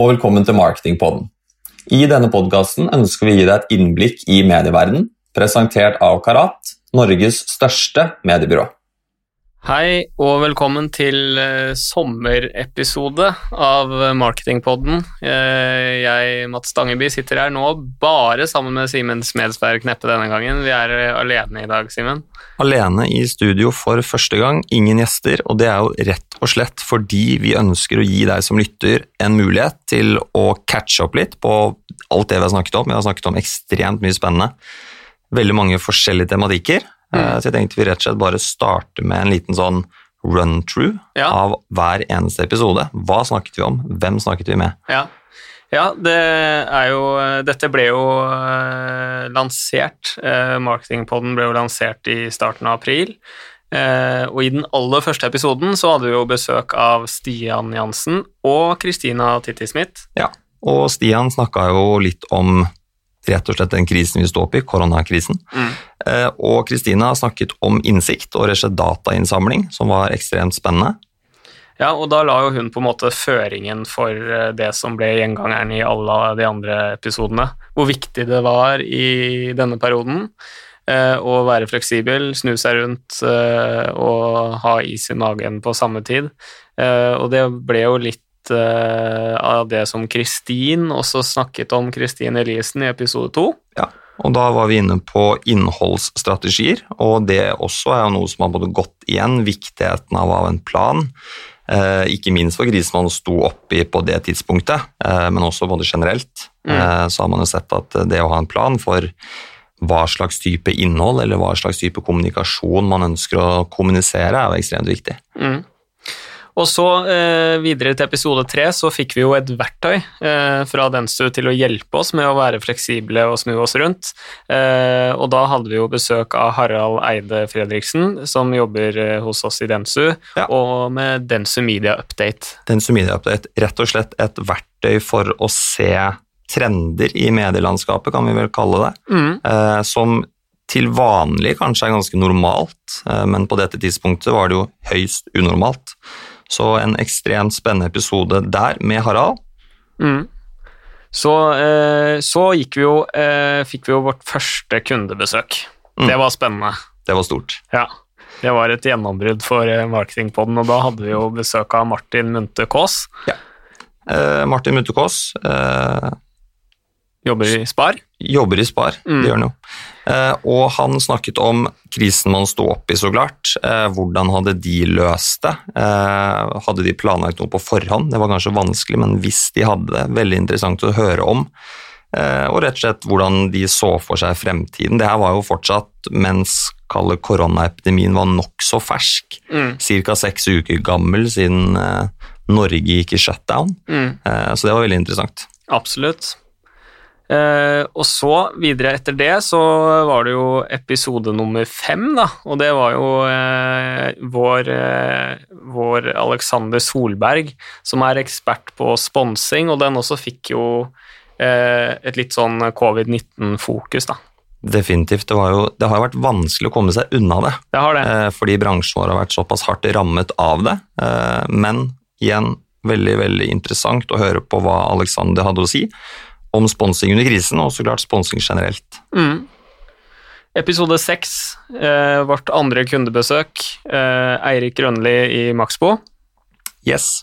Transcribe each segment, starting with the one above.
Og velkommen til Marketingpodden. I denne podkasten ønsker vi å gi deg et innblikk i medieverdenen, presentert av Karat, Norges største mediebyrå. Hei og velkommen til uh, sommerepisode av Marketingpodden. Uh, jeg, Mats Stangeby, sitter her nå bare sammen med Simen Smedsberg Kneppe denne gangen. Vi er alene i dag, Simen. Alene i studio for første gang, ingen gjester, og det er jo rett og slett fordi vi ønsker å gi deg som lytter en mulighet til å catche opp litt på alt det vi har snakket om. Vi har snakket om ekstremt mye spennende. Veldig mange forskjellige tematikker. Mm. Eh, så jeg tenkte vi rett og slett bare starte med en liten sånn run-through ja. av hver eneste episode. Hva snakket vi om? Hvem snakket vi med? Ja, ja det er jo Dette ble jo uh, lansert. Uh, Marketingpodden ble jo lansert i starten av april. Uh, og i den aller første episoden så hadde vi jo besøk av Stian Jansen og Kristina Titti Smith. Ja, og Stian snakka jo litt om rett og slett den krisen vi står oppe i, koronakrisen. Mm. Eh, og Kristina snakket om innsikt og rett og slett datainnsamling, som var ekstremt spennende. Ja, og da la jo hun på en måte føringen for eh, det som ble gjengangeren i alle de andre episodene. Hvor viktig det var i denne perioden eh, å være fleksibel, snu seg rundt og ha is i magen på samme tid. Og det ble jo litt uh, av det som Kristin også snakket om, Kristin Eliassen, i episode to. Ja, og da var vi inne på innholdsstrategier, og det også er jo noe som har både gått igjen, viktigheten av å ha en plan. Uh, ikke minst for krisen man sto oppi på det tidspunktet, uh, men også både generelt. Mm. så har man jo sett at det å ha en plan for hva slags type innhold eller hva slags type kommunikasjon man ønsker å kommunisere, er jo ekstremt viktig. Mm. Og så eh, videre til episode tre så fikk vi jo et verktøy eh, fra Densu til å hjelpe oss med å være fleksible og snu oss rundt. Eh, og da hadde vi jo besøk av Harald Eide Fredriksen, som jobber eh, hos oss i Densu, ja. og med Densu Media Update. Densu Media Update, rett og slett et verktøy for å se trender i medielandskapet, kan vi vel kalle det, mm. Eh, som til vanlig kanskje er ganske normalt, eh, men på dette tidspunktet var det jo høyst unormalt. Så en ekstremt spennende episode der med Harald. Mm. Så, eh, så gikk vi jo, eh, fikk vi jo vårt første kundebesøk. Mm. Det var spennende. Det var stort. Ja. Det var et gjennombrudd for eh, Marketingpodden, og da hadde vi jo besøk av Martin Munthe Kaas. Ja. Eh, Martin Munthe Kaas eh, Jobber i Spar? Jobber i Spar, mm. det gjør han jo. Eh, og han snakket om krisen man sto opp i, så klart. Eh, hvordan hadde de løst det? Eh, hadde de planlagt noe på forhånd? Det var kanskje vanskelig, men hvis de hadde det, veldig interessant å høre om. Og rett og slett hvordan de så for seg fremtiden. Det her var jo fortsatt mens koronaepidemien var nokså fersk. Mm. Ca. seks uker gammel siden Norge gikk i shutdown. Mm. Så det var veldig interessant. Absolutt. Uh, og så, videre etter det, så var det jo episode nummer fem, da. Og det var jo uh, vår, uh, vår, Alexander Solberg, som er ekspert på sponsing, og den også fikk jo et litt sånn covid-19-fokus, da. Definitivt. Det, jo, det, har jo vært vanskelig å komme seg unna det. Det har det. fordi bransjen vår har vært såpass hardt rammet av det. men igjen, veldig, veldig interessant å høre på hva Alexander hadde å si om sponsing under krisen, og så klart sponsing generelt. Mm. Episode seks, eh, vårt andre kundebesøk. Eh, Eirik Grønli i Maxbo. Yes.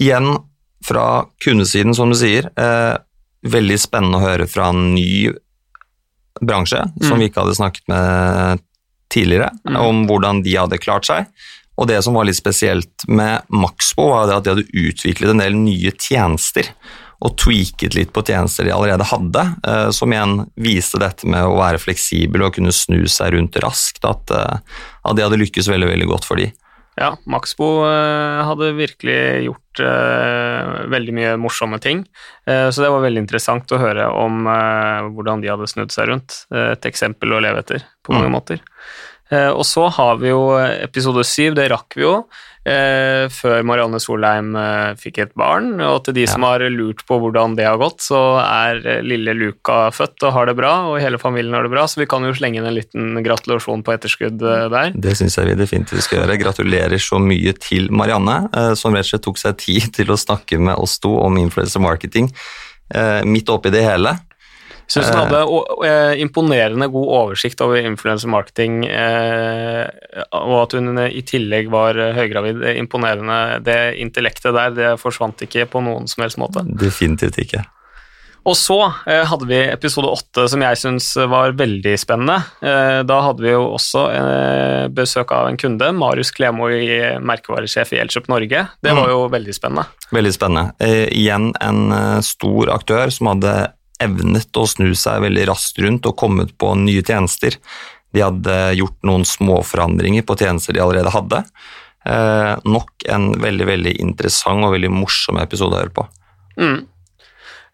Igjen fra kundesiden, som du sier. Eh, veldig spennende å høre fra en ny bransje mm. som vi ikke hadde snakket med tidligere, mm. om hvordan de hadde klart seg. Og det som var litt spesielt med Maxbo, var at de hadde utviklet en del nye tjenester og tweaket litt på tjenester de allerede hadde, eh, som igjen viste dette med å være fleksibel og kunne snu seg rundt raskt, at, eh, at det hadde lykkes veldig, veldig godt for de. Ja, Maxbo eh, hadde virkelig gjort veldig mye morsomme ting, så det var veldig interessant å høre om hvordan de hadde snudd seg rundt. et eksempel å leve etter, på mange mm. måter. Og så har vi jo episode syv, det rakk vi jo. Eh, før Marianne Solheim eh, fikk et barn. Og til de ja. som har lurt på hvordan det har gått, så er eh, lille Luka født og har det bra, og hele familien har det bra, så vi kan jo slenge inn en liten gratulasjon på etterskudd eh, der. Det syns jeg vi definitivt skal gjøre. Gratulerer så mye til Marianne, eh, som rett og slett tok seg tid til å snakke med oss to om influencer marketing midt oppi det hele. Syns hun hadde eh, imponerende god oversikt over influencer marketing, eh, og at hun i tillegg var høygravid. Imponerende. Det intellektet der det forsvant ikke på noen som helst måte. Definitivt ikke. Og så eh, hadde vi episode åtte, som jeg syns var veldig spennende. Eh, da hadde vi jo også eh, besøk av en kunde, Marius Klemo, i merkevaresjef i Elkjøp Norge. Det var mm. jo veldig spennende. Veldig spennende. Eh, igjen en stor aktør som hadde evnet å snu seg veldig raskt rundt og kommet på nye tjenester. De hadde gjort noen småforandringer på tjenester de allerede hadde. Eh, nok en veldig veldig interessant og veldig morsom episode å høre på. Mm.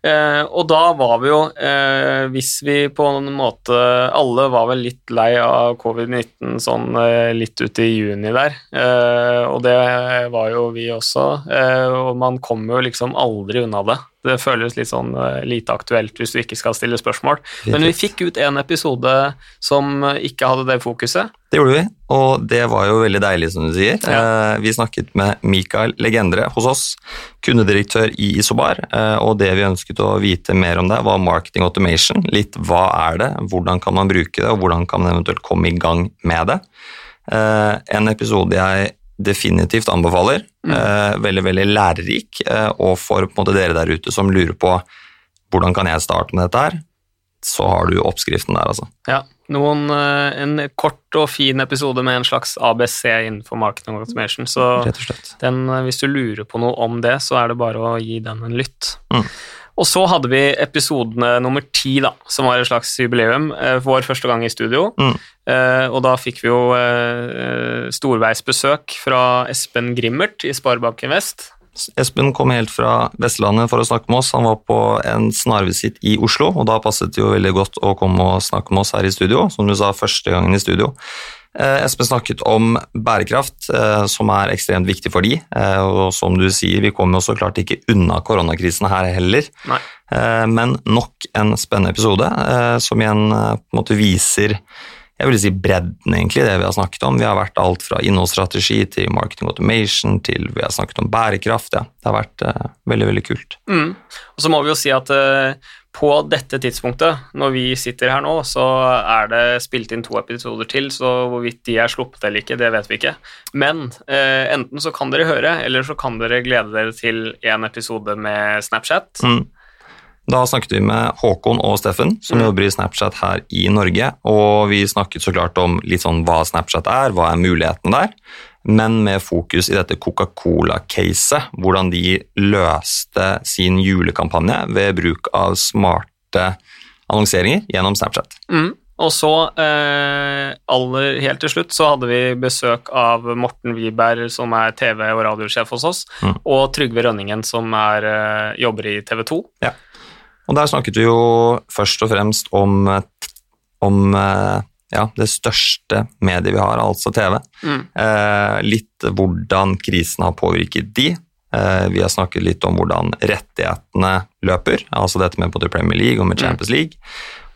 Eh, og da var vi jo, eh, hvis vi på en måte Alle var vel litt lei av covid-19 sånn eh, litt ute i juni der, eh, og det var jo vi også. Eh, og man kommer jo liksom aldri unna det. Det føles litt sånn uh, lite aktuelt hvis du ikke skal stille spørsmål. Men vi fikk ut en episode som ikke hadde det fokuset. Det gjorde vi, og det var jo veldig deilig, som du sier. Ja. Uh, vi snakket med Mikael Legendre hos oss, kundedirektør i Isobar, og det vi ønsket å vite mer om det, var marketing automation. Litt hva er det, hvordan kan man bruke det, og hvordan kan man eventuelt komme i gang med det. En episode jeg definitivt anbefaler. Mm. Eh, veldig veldig lærerik. Eh, og for måte, dere der ute som lurer på hvordan kan jeg starte med dette her, så har du oppskriften der, altså. Ja, noen, eh, en kort og fin episode med en slags ABC innenfor marketing og automation. Så den, hvis du lurer på noe om det, så er det bare å gi den en lytt. Mm. Og så hadde vi episodene nummer ti, da, som var et slags jubileum. Vår første gang i studio. Mm. Eh, og da fikk vi jo eh, storveisbesøk fra Espen Grimmert i Sparebanken Vest. Espen kom helt fra Vestlandet for å snakke med oss. Han var på en snarvisitt i Oslo, og da passet det jo veldig godt å komme og snakke med oss her i studio. Som du sa, første gangen i studio. Eh, Espen snakket om bærekraft, som er ekstremt viktig for de. Og som du sier, vi kommer jo så klart ikke unna koronakrisen her heller. Nei. Men nok en spennende episode som igjen på en måte viser jeg vil si bredden, egentlig, det vi har snakket om. Vi har vært alt fra innholdsstrategi til marketing automation til vi har snakket om bærekraft. Ja. Det har vært uh, veldig, veldig kult. Mm. Og så må vi jo si at uh, på dette tidspunktet, når vi sitter her nå, så er det spilt inn to episoder til, så hvorvidt de er sluppet eller ikke, det vet vi ikke. Men uh, enten så kan dere høre, eller så kan dere glede dere til en episode med Snapchat. Mm da snakket vi med Håkon og Steffen, som mm. jobber i Snapchat her i Norge. Og vi snakket så klart om litt sånn hva Snapchat er, hva er mulighetene der. Men med fokus i dette Coca-Cola-caset, hvordan de løste sin julekampanje ved bruk av smarte annonseringer gjennom Snapchat. Mm. Og så, eh, aller helt til slutt, så hadde vi besøk av Morten Wiberg, som er TV- og radiosjef hos oss, mm. og Trygve Rønningen, som er, eh, jobber i TV 2. Ja. Og der snakket vi jo først og fremst om, om eh, ja, det største mediet vi har, altså TV. Mm. Eh, litt hvordan krisen har påvirket de. Eh, vi har snakket litt om hvordan rettighetene løper, altså dette med både Premier League og med mm. Champions League.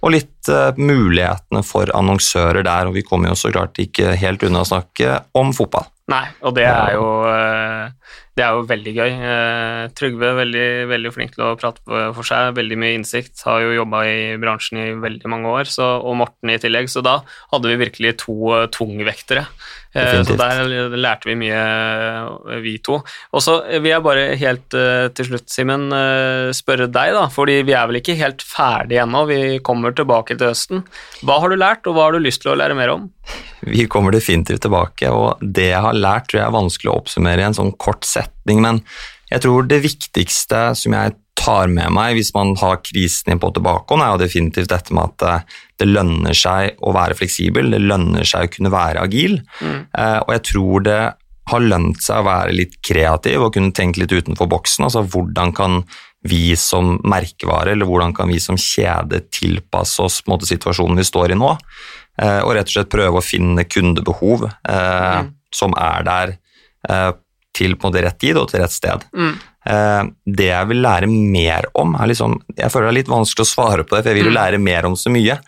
Og litt eh, mulighetene for annonsører der, og vi kommer jo så klart ikke helt unna å snakke om fotball. Nei, og det er jo det er jo veldig gøy. Eh, Trygve er veldig, veldig flink til å prate for seg, veldig mye innsikt. Har jo jobba i bransjen i veldig mange år, så, og Morten i tillegg. Så da hadde vi virkelig to uh, tungvektere. Definitivt. så der lærte vi mye, vi to. Og så vil jeg bare helt til slutt, Simen, spørre deg, da. Fordi vi er vel ikke helt ferdige ennå, vi kommer tilbake til høsten. Hva har du lært, og hva har du lyst til å lære mer om? Vi kommer definitivt tilbake, og det jeg har lært, tror jeg er vanskelig å oppsummere i en sånn kort setning, men jeg tror det viktigste som jeg tar med meg hvis man har krisen på tilbakehånd, er jo definitivt dette med at eh, det lønner seg å være fleksibel, det lønner seg å kunne være agil, mm. Eh, og jeg tror det har lønt seg å være litt kreativ og kunne tenke litt utenfor boksen. altså Hvordan kan vi som merkevare, eller hvordan kan vi som kjede tilpasse oss måte, situasjonen vi står i nå? eh, og rett og slett prøve å finne kundebehov eh, Mm. som er der eh, til på en måte rett tid og til rett sted. Mm. Eh, det jeg vil lære mer om, er liksom Jeg føler det er litt vanskelig å svare på det, for jeg vil jo Mm. lære mer om så mye.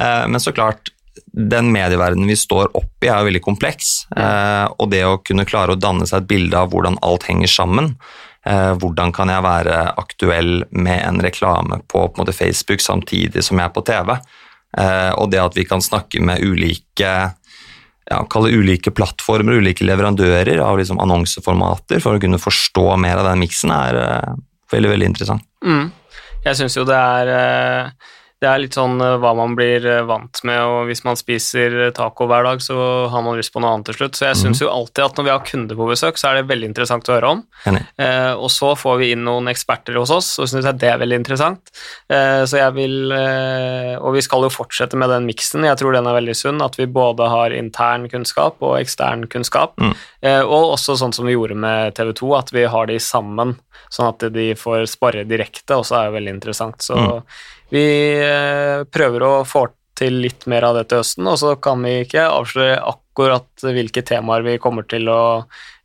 Eh, men så klart, den medieverdenen vi står oppi, er jo veldig kompleks. Eh, og det å kunne klare å danne seg et bilde av hvordan alt henger sammen. Hvordan kan jeg være aktuell med en reklame på, på en Facebook samtidig som jeg er på TV? Og det at vi kan snakke med ulike ja, ulike plattformer, ulike leverandører av liksom annonseformater for å kunne forstå mer av den miksen, er eh, veldig, veldig interessant. Mm. Jeg syns jo det er eh, Det er litt sånn eh, hva man blir eh, vant med, og hvis man spiser taco hver dag, så har man lyst på noe annet til slutt. Så jeg syns jo alltid at når vi har kunder på besøk, så er det veldig interessant å høre om. Eh, og så får vi inn noen eksperter hos oss, og syns jeg det er veldig interessant. Eh, så jeg vil eh, Og vi skal jo fortsette med den miksen, jeg tror den er veldig sunn, at vi både har intern kunnskap og ekstern kunnskap. Mm. Eh, og også sånn som vi gjorde med TV 2, at vi har de sammen, sånn at de får spare direkte, også er jo veldig interessant. Så Mm. Vi eh, prøver å få til litt mer av det til høsten, og så kan vi ikke avsløre akkurat hvilke temaer vi kommer til å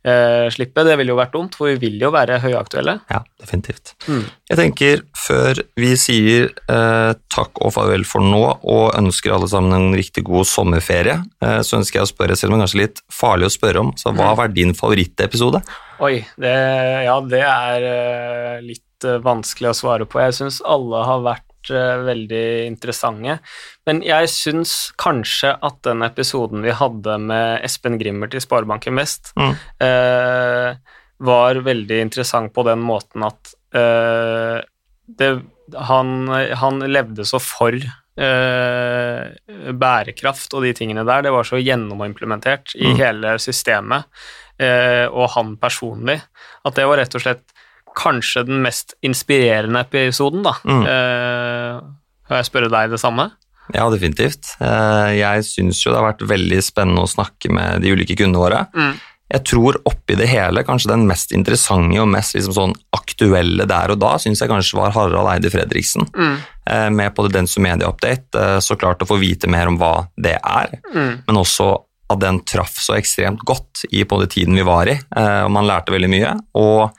eh, slippe. Det ville jo vært dumt, for vi vil jo være høyaktuelle. Ja, definitivt. Mm. Jeg tenker, før vi sier eh, takk og farvel for nå, og ønsker alle sammen en riktig god sommerferie, eh, så ønsker jeg å spørre, selv om det er kanskje litt farlig å spørre om, så hva har vært din favorittepisode? Oi, det, ja, det er eh, litt vanskelig å svare på. Jeg syns alle har vært veldig interessante. Men jeg syns kanskje at den episoden vi hadde med Espen Grimmert i Sparebanken Vest, Mm. eh, var veldig interessant på den måten at eh, det, han, han levde så for eh, bærekraft og de tingene der. Det var så gjennomimplementert i Mm. hele systemet, eh, og han personlig, at det var rett og slett kanskje den mest inspirerende episoden, da. Mm. Kan jeg spørre deg det samme? Ja, definitivt. Eh, jeg syns jo det har vært veldig spennende å snakke med de ulike kundene våre. Mm. Jeg tror oppi det hele, kanskje den mest interessante og mest liksom sånn aktuelle der og da, syns jeg kanskje var Harald Eide Fredriksen. Mm. eh, Med på den som Media Update. eh, Så klart å få vite mer om hva det er, Mm. men også at den traff så ekstremt godt i på den tiden vi var i, og man lærte veldig mye. Og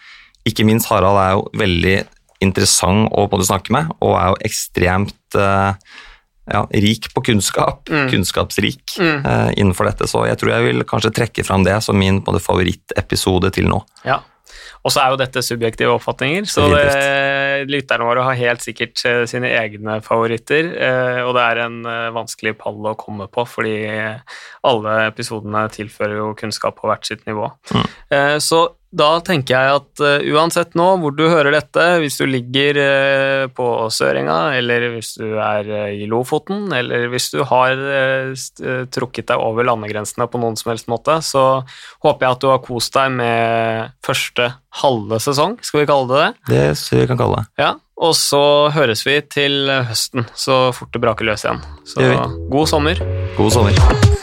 ikke minst Harald er jo veldig interessant å både snakke med, og er jo ekstremt eh, ja, rik på kunnskap, Mm. kunnskapsrik Mm. Uh, innenfor dette, så jeg tror jeg vil kanskje trekke fram det som min både favorittepisode til nå. Ja. Og så er jo dette subjektive oppfatninger, så det, lytterne våre har helt sikkert eh, sine egne favoritter, eh, og det er en eh, vanskelig pall å komme på, fordi alle episodene tilfører jo kunnskap på hvert sitt nivå. Mm. Eh, Så da tenker jeg at uh, uansett nå hvor du hører dette, hvis du ligger uh, på Sørenga, eller hvis du er uh, i Lofoten, eller hvis du har trukket deg over landegrensene på noen som helst måte, så håper jeg at du har kost deg med første halve sesong, skal vi kalle det det. Det synes vi kan kalle det. Ja, og så høres vi til høsten, så fort det braker løs igjen. Så god sommer. God sommer.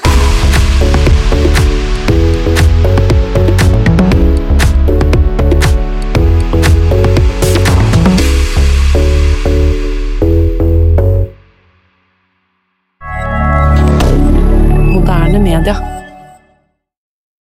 rien.